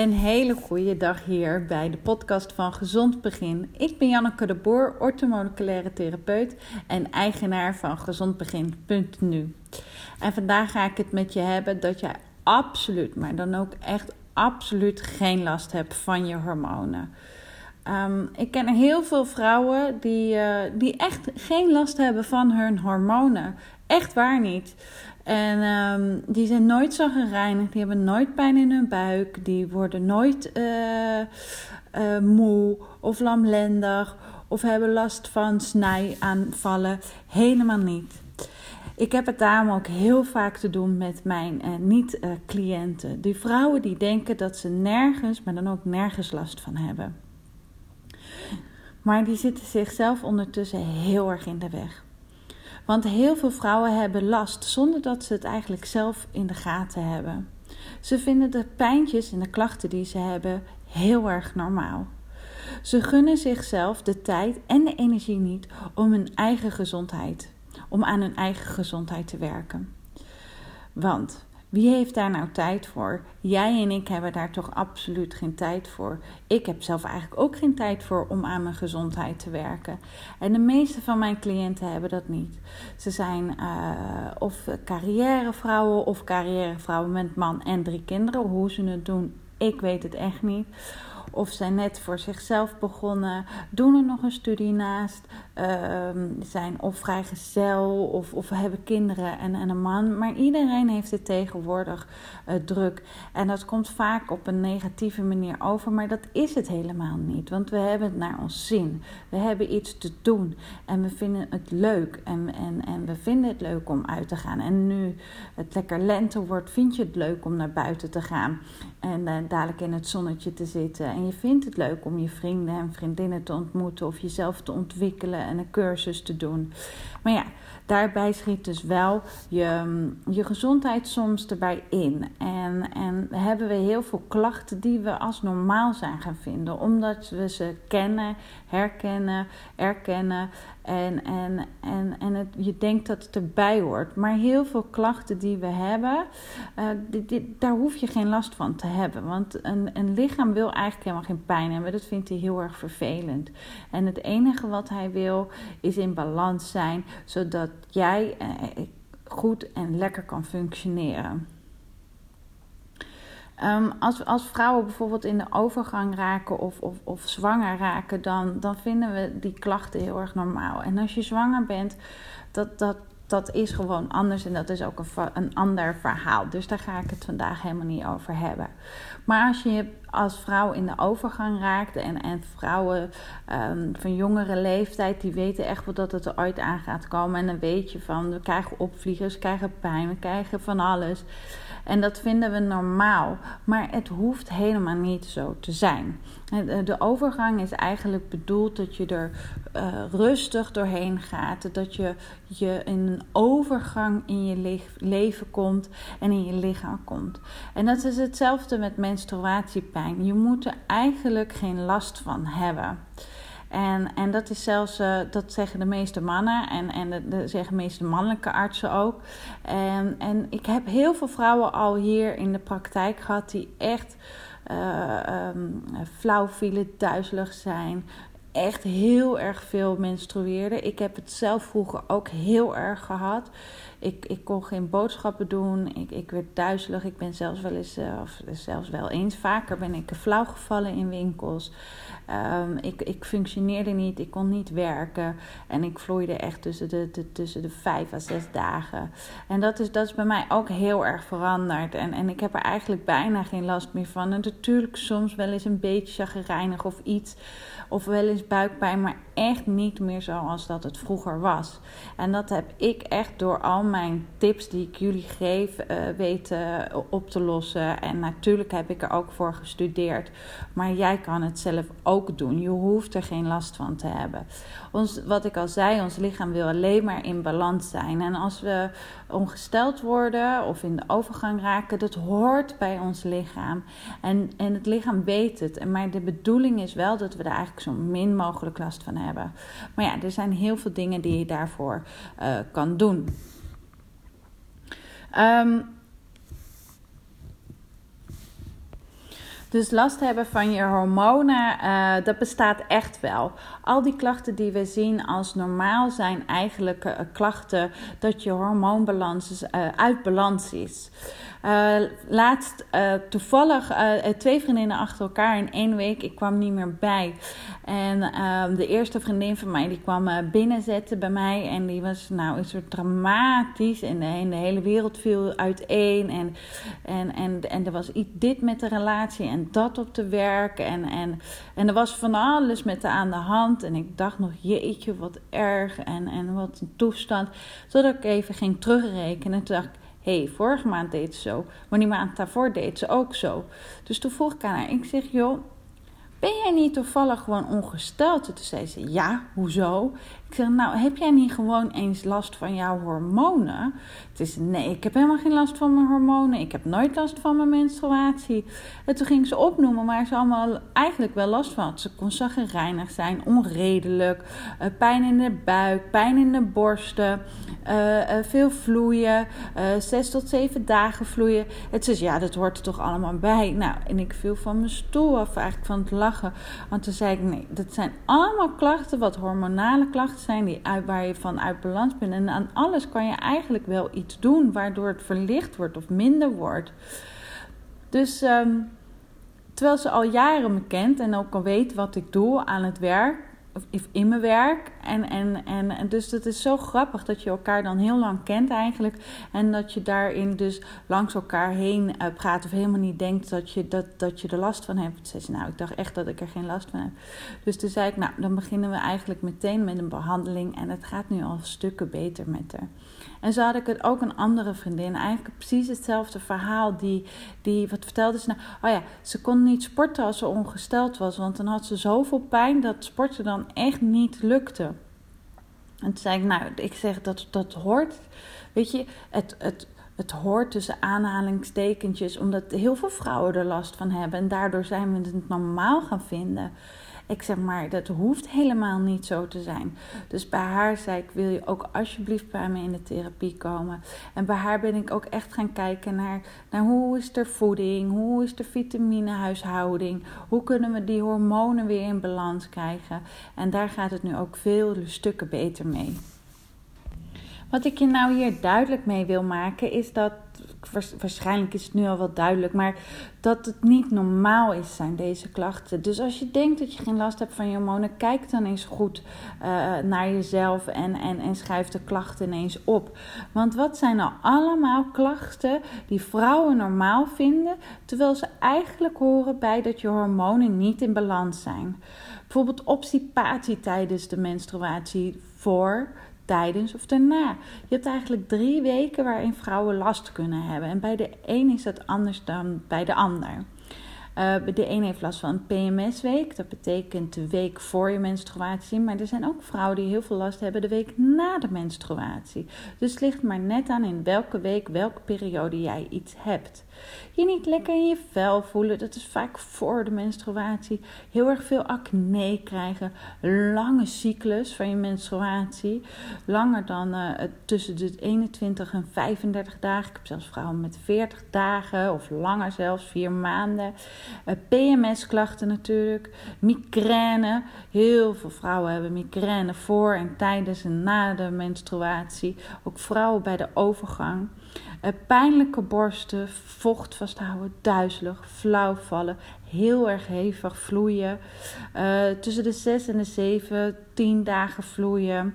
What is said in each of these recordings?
Een hele goede dag hier bij de podcast van Gezond Begin. Ik ben Janneke de Boer, orthomoleculaire therapeut en eigenaar van gezondbegin.nu. En vandaag ga ik het met je hebben dat jij absoluut, maar dan ook echt absoluut geen last hebt van je hormonen. Um, ik ken heel veel vrouwen die, uh, die echt geen last hebben van hun hormonen. Echt waar niet. En um, die zijn nooit zo gereinigd, die hebben nooit pijn in hun buik, die worden nooit uh, uh, moe of lamlendig of hebben last van snijaanvallen. Helemaal niet. Ik heb het daarom ook heel vaak te doen met mijn uh, niet-cliënten. die vrouwen die denken dat ze nergens, maar dan ook nergens last van hebben. Maar die zitten zichzelf ondertussen heel erg in de weg. Want heel veel vrouwen hebben last zonder dat ze het eigenlijk zelf in de gaten hebben. Ze vinden de pijntjes en de klachten die ze hebben heel erg normaal. Ze gunnen zichzelf de tijd en de energie niet om hun eigen gezondheid, om aan hun eigen gezondheid te werken. Want wie heeft daar nou tijd voor? Jij en ik hebben daar toch absoluut geen tijd voor. Ik heb zelf eigenlijk ook geen tijd voor om aan mijn gezondheid te werken. En de meeste van mijn cliënten hebben dat niet. Ze zijn uh, of carrièrevrouwen of carrièrevrouwen met man en drie kinderen. Hoe ze het doen, ik weet het echt niet of zijn net voor zichzelf begonnen, doen er nog een studie naast, uh, zijn of vrijgezel of, of hebben kinderen en, en een man. Maar iedereen heeft het tegenwoordig uh, druk. En dat komt vaak op een negatieve manier over, maar dat is het helemaal niet. Want we hebben het naar ons zin. We hebben iets te doen en we vinden het leuk. En, en, en we vinden het leuk om uit te gaan. En nu het lekker lente wordt, vind je het leuk om naar buiten te gaan. En uh, dadelijk in het zonnetje te zitten en je vindt het leuk om je vrienden en vriendinnen te ontmoeten of jezelf te ontwikkelen en een cursus te doen. Maar ja, daarbij schiet dus wel je, je gezondheid soms erbij in. En, en hebben we heel veel klachten die we als normaal zijn gaan vinden, omdat we ze kennen, herkennen, erkennen en, en, en, en je denkt dat het erbij hoort. Maar heel veel klachten die we hebben, die, daar hoef je geen last van te hebben. Want een, een lichaam wil eigenlijk helemaal geen pijn hebben. Dat vindt hij heel erg vervelend. En het enige wat hij wil is in balans zijn, zodat jij uh, goed en lekker kan functioneren. Um, als, als vrouwen bijvoorbeeld in de overgang raken of, of, of zwanger raken, dan, dan vinden we die klachten heel erg normaal. En als je zwanger bent, dat, dat, dat is gewoon anders en dat is ook een, een ander verhaal. Dus daar ga ik het vandaag helemaal niet over hebben. Maar als je als vrouw in de overgang raakt en, en vrouwen um, van jongere leeftijd, die weten echt wel dat het er ooit aan gaat komen. En dan weet je van, we krijgen opvliegers, we krijgen pijn, we krijgen van alles. En dat vinden we normaal. Maar het hoeft helemaal niet zo te zijn. De overgang is eigenlijk bedoeld dat je er uh, rustig doorheen gaat. Dat je, je in een overgang in je leven komt en in je lichaam komt. En dat is hetzelfde met menstruatiepijn. Je moet er eigenlijk geen last van hebben. En, en dat is zelfs, uh, dat zeggen de meeste mannen en, en de, zeggen meeste mannelijke artsen ook. En, en ik heb heel veel vrouwen al hier in de praktijk gehad die echt uh, um, flauw vielen, duizelig zijn, echt heel erg veel menstrueerde. Ik heb het zelf vroeger ook heel erg gehad. Ik, ik kon geen boodschappen doen. Ik, ik werd duizelig. Ik ben zelfs wel eens, uh, of zelfs wel eens vaker ben ik flauw gevallen in winkels. Um, ik, ik functioneerde niet. Ik kon niet werken. En ik vloeide echt tussen de, de, tussen de vijf à zes dagen. En dat is, dat is bij mij ook heel erg veranderd. En, en ik heb er eigenlijk bijna geen last meer van. En natuurlijk soms wel eens een beetje chagrijnig of iets. Of wel eens buikpijn, maar echt niet meer zoals dat het vroeger was. En dat heb ik echt door al mijn tips die ik jullie geef uh, weten op te lossen. En natuurlijk heb ik er ook voor gestudeerd. Maar jij kan het zelf ook doen. Je hoeft er geen last van te hebben. Ons, wat ik al zei, ons lichaam wil alleen maar in balans zijn. En als we ongesteld worden of in de overgang raken, dat hoort bij ons lichaam. En, en het lichaam weet het. Maar de bedoeling is wel dat we er eigenlijk zo min mogelijk last van hebben. Maar ja, er zijn heel veel dingen die je daarvoor uh, kan doen. Um, Dus last hebben van je hormonen, uh, dat bestaat echt wel. Al die klachten die we zien als normaal zijn eigenlijk uh, klachten dat je hormoonbalans uh, uit balans is. Laatst toevallig twee vriendinnen achter elkaar in één week. Ik kwam niet meer bij. En ehm, de eerste vriendin van mij die kwam binnenzetten bij mij. En die was nou een soort dramatisch. En de, de hele wereld viel uiteen. En, en, en, en er was iets, dit met de relatie. En dat op te werken. En, en, en er was van alles met de aan de hand. En ik dacht nog, jeetje, wat erg. En, en wat een toestand. Zodat ik even ging terugrekenen. En toen dacht ik, hey, vorige maand deed ze zo. Maar die maand daarvoor deed ze ook zo. Dus toen vroeg ik aan haar, ik zeg, joh ben jij niet toevallig gewoon ongesteld? Toen zei ze, ja, hoezo? Ik zeg, nou, heb jij niet gewoon eens last van jouw hormonen? Het is, nee, ik heb helemaal geen last van mijn hormonen. Ik heb nooit last van mijn menstruatie. En toen ging ze opnoemen waar ze allemaal eigenlijk wel last van had. Ze kon zaggerijnig zijn, onredelijk, uh, pijn in de buik, pijn in de borsten, uh, uh, veel vloeien, zes tot zeven dagen vloeien. Het is, ja, dat hoort er toch allemaal bij. Nou, en ik viel van mijn stoel af eigenlijk van het lachen. Want toen zei ik, nee, dat zijn allemaal klachten, wat hormonale klachten zijn die uit, waar je van uit balans bent. En aan alles kan je eigenlijk wel iets doen waardoor het verlicht wordt of minder wordt. Dus um, terwijl ze al jaren me kent en ook al weet wat ik doe aan het werk, in mijn werk. En, en, en, dus het is zo grappig dat je elkaar dan heel lang kent eigenlijk. En dat je daarin dus langs elkaar heen uh, praat. Of helemaal niet denkt dat je, dat, dat je er last van hebt. Zei ze, nou, ik dacht echt dat ik er geen last van heb. Dus toen zei ik, nou, dan beginnen we eigenlijk meteen met een behandeling. En het gaat nu al stukken beter met haar. En zo had ik het ook een andere vriendin. Eigenlijk precies hetzelfde verhaal. Die, die wat vertelde ze nou? Oh ja, ze kon niet sporten als ze ongesteld was. Want dan had ze zoveel pijn dat sporten dan echt niet lukte. En toen zei ik, nou, ik zeg dat dat hoort. Weet je, het, het, het hoort tussen aanhalingstekentjes, omdat heel veel vrouwen er last van hebben. En daardoor zijn we het normaal gaan vinden. Ik zeg maar, dat hoeft helemaal niet zo te zijn. Dus bij haar zei ik, wil je ook alsjeblieft bij me in de therapie komen? En bij haar ben ik ook echt gaan kijken naar, naar hoe is de voeding, hoe is de vitaminehuishouding, hoe kunnen we die hormonen weer in balans krijgen. En daar gaat het nu ook veel stukken beter mee. Wat ik je nou hier duidelijk mee wil maken is dat waarschijnlijk is het nu al wel duidelijk, maar dat het niet normaal is, zijn deze klachten. Dus als je denkt dat je geen last hebt van je hormonen, kijk dan eens goed uh, naar jezelf en, en, en schrijf de klachten ineens op. Want wat zijn nou allemaal klachten die vrouwen normaal vinden, terwijl ze eigenlijk horen bij dat je hormonen niet in balans zijn? Bijvoorbeeld obstipatie tijdens de menstruatie voor tijdens of daarna. Je hebt eigenlijk drie weken waarin vrouwen last kunnen hebben. En bij de een is dat anders dan bij de ander. Uh, de een heeft last van een PMS-week. Dat betekent de week voor je menstruatie. Maar er zijn ook vrouwen die heel veel last hebben de week na de menstruatie. Dus het ligt maar net aan in welke week, welke periode jij iets hebt. Je niet lekker in je vel voelen, dat is vaak voor de menstruatie. Heel erg veel acne krijgen. Lange cyclus van je menstruatie. Langer dan uh, tussen de 21 en 35 dagen. Ik heb zelfs vrouwen met 40 dagen of langer zelfs, vier maanden. Uh, PMS-klachten natuurlijk. Migraine. Heel veel vrouwen hebben migraine voor en tijdens en na de menstruatie. Ook vrouwen bij de overgang. Uh, pijnlijke borsten, vocht vasthouden, duizelig, flauw vallen, heel erg hevig vloeien. Uh, tussen de 6 en de 7, 10 dagen vloeien.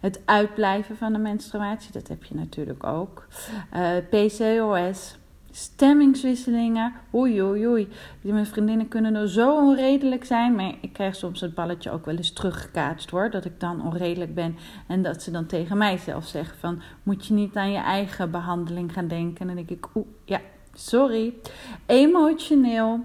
Het uitblijven van de menstruatie, dat heb je natuurlijk ook. Eh, PCOS, Stemmingswisselingen. Oei, oei, oei. Mijn vriendinnen kunnen er zo onredelijk zijn. Maar ik krijg soms het balletje ook wel eens teruggekaatst hoor. Dat ik dan onredelijk ben. En dat ze dan tegen mij zelf zeggen van... Moet je niet aan je eigen behandeling gaan denken? En dan denk ik, oeh, ja, Sorry. Emotioneel.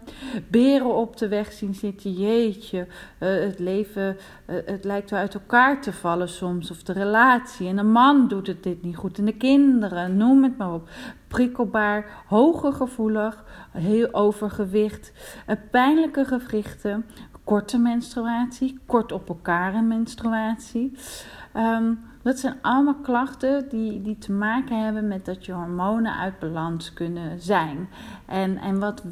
Beren op de weg zien zitten. Jeetje. Uh, het leven. Uh, het lijkt wel uit elkaar te vallen soms. Of de relatie. En de man doet het dit niet goed. En de kinderen. Noem het maar op. Prikkelbaar. Hoger gevoelig. Heel overgewicht. Uh, pijnlijke gewrichten. Korte menstruatie. Kort op elkaar een menstruatie. Um, Dat zijn allemaal klachten die, die te maken hebben met dat je hormonen uit balans kunnen zijn. En, en wat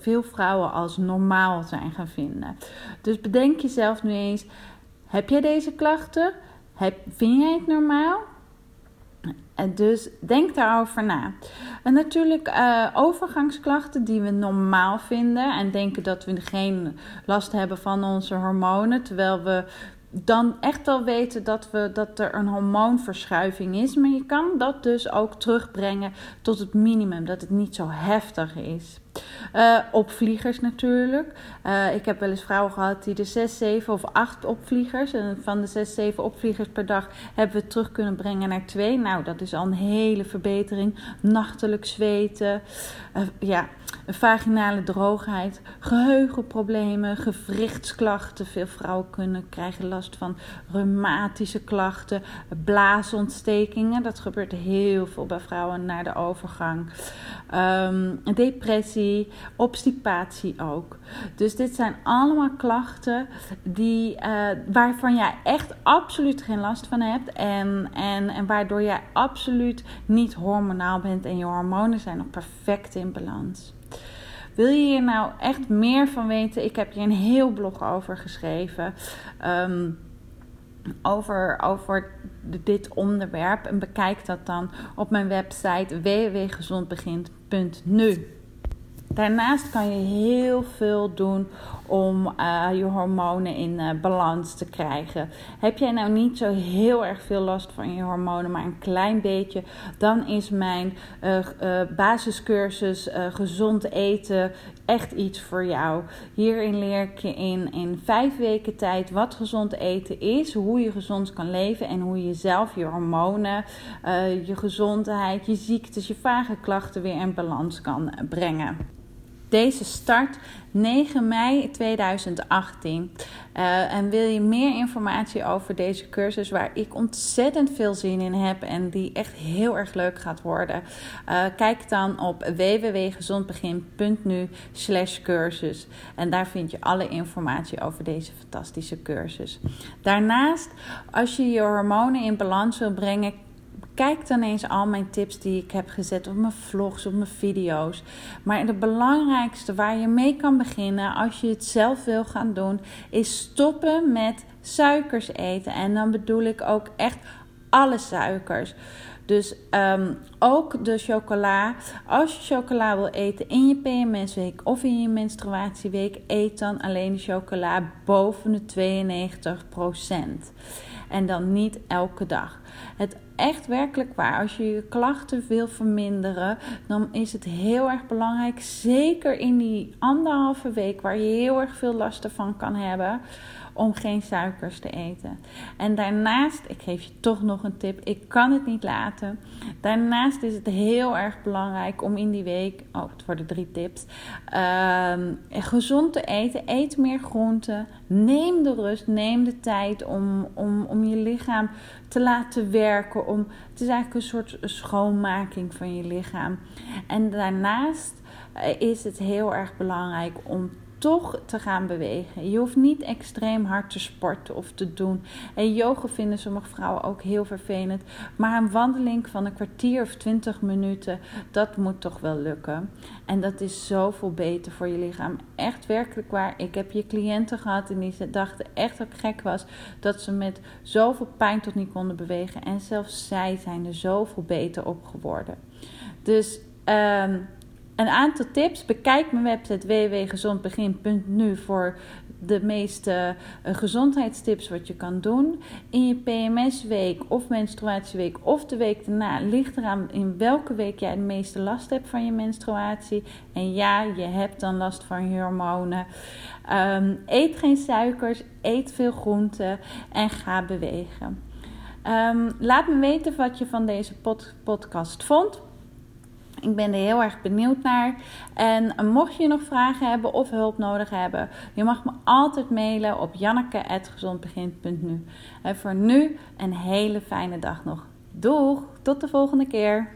veel vrouwen als normaal zijn gaan vinden. Dus bedenk jezelf nu eens: heb jij deze klachten? Vind jij het normaal? En dus denk daarover na. En natuurlijk uh, overgangsklachten die we normaal vinden en denken dat we geen last hebben van onze hormonen, terwijl we dan echt wel weten dat, we, dat er een hormoonverschuiving is. Maar je kan dat dus ook terugbrengen tot het minimum, dat het niet zo heftig is. Uh, opvliegers natuurlijk. Uh, ik heb wel eens vrouwen gehad die de 6, 7 of 8 opvliegers. En van de 6, 7 opvliegers per dag hebben we terug kunnen brengen naar 2. Nou, dat is al een hele verbetering. Nachtelijk zweten. Uh, ja, vaginale droogheid. Geheugenproblemen. Gewrichtsklachten. Veel vrouwen kunnen krijgen last van reumatische klachten. Blaasontstekingen. Dat gebeurt heel veel bij vrouwen na de overgang. Um, depressie obstipatie ook. Dus dit zijn allemaal klachten die, uh, waarvan jij echt absoluut geen last van hebt. En, en, en waardoor jij absoluut niet hormonaal bent en je hormonen zijn nog perfect in balans. Wil je hier nou echt meer van weten? Ik heb hier een heel blog over geschreven. Um, over, over dit onderwerp. En bekijk dat dan op mijn website www.gezondbegint.nu. Daarnaast kan je heel veel doen om uh, je hormonen in uh, balans te krijgen. Heb jij nou niet zo heel erg veel last van je hormonen, maar een klein beetje, dan is mijn uh, basiscursus gezond eten echt iets voor jou. Hierin leer ik je in, in vijf weken tijd wat gezond eten is, hoe je gezond kan leven en hoe je zelf je hormonen, je gezondheid, je ziektes, je vage klachten weer in balans kan brengen. Deze start 9 mei 2018. Uh, en wil je meer informatie over deze cursus, waar ik ontzettend veel zin in heb en die echt heel erg leuk gaat worden? Uh, kijk dan op www.gezondbegin.nu/slash cursus. En daar vind je alle informatie over deze fantastische cursus. Daarnaast, als je je hormonen in balans wil brengen, Kijk dan eens al mijn tips die ik heb gezet op mijn vlogs, op mijn video's. Maar het belangrijkste waar je mee kan beginnen als je het zelf wil gaan doen, is stoppen met suikers eten. En dan bedoel ik ook echt alle suikers. Dus um, ook de chocola. Als je chocola wil eten in je PMS-week of in je menstruatieweek, eet dan alleen de chocola boven de 92%. En dan niet elke dag. Het echt werkelijk waar. Als je je klachten wil verminderen, dan is het heel erg belangrijk, zeker in die anderhalve week waar je heel erg veel last ervan kan hebben, om geen suikers te eten. En daarnaast, ik geef je toch nog een tip, ik kan het niet laten. Daarnaast is het heel erg belangrijk om in die week, oh het worden drie tips, uh, gezond te eten. Eet meer groenten. Neem de rust, neem de tijd om, om, om je lichaam te laten werken. Om, het is eigenlijk een soort schoonmaking van je lichaam. En daarnaast eh, is het heel erg belangrijk om toch te gaan bewegen. Je hoeft niet extreem hard te sporten of te doen. En yoga vinden sommige vrouwen ook heel vervelend. Maar een wandeling van een kwartier of twintig minuten, dat moet toch wel lukken. En dat is zoveel beter voor je lichaam. Echt werkelijk waar. Ik heb je cliënten gehad en die dachten echt dat gek was. Dat ze met zoveel pijn tot niet konden bewegen. En zelfs zij zijn er zoveel beter op geworden. Dus... Um, een aantal tips. Bekijk mijn website www.gezondbegin.nu voor de meeste uh, gezondheidstips wat je kan doen. In je PMS-week of menstruatieweek of de week daarna ligt eraan in welke week jij de meeste last hebt van je menstruatie. En ja, je hebt dan last van hormonen. Um, eet geen suikers, eet veel groenten en ga bewegen. Um, laat me weten wat je van deze pod podcast vond. Ik ben er heel erg benieuwd naar. En mocht je nog vragen hebben of hulp nodig hebben, je mag me altijd mailen op janneke.gezondbegin.nu. En voor nu een hele fijne dag nog. Doeg, tot de volgende keer.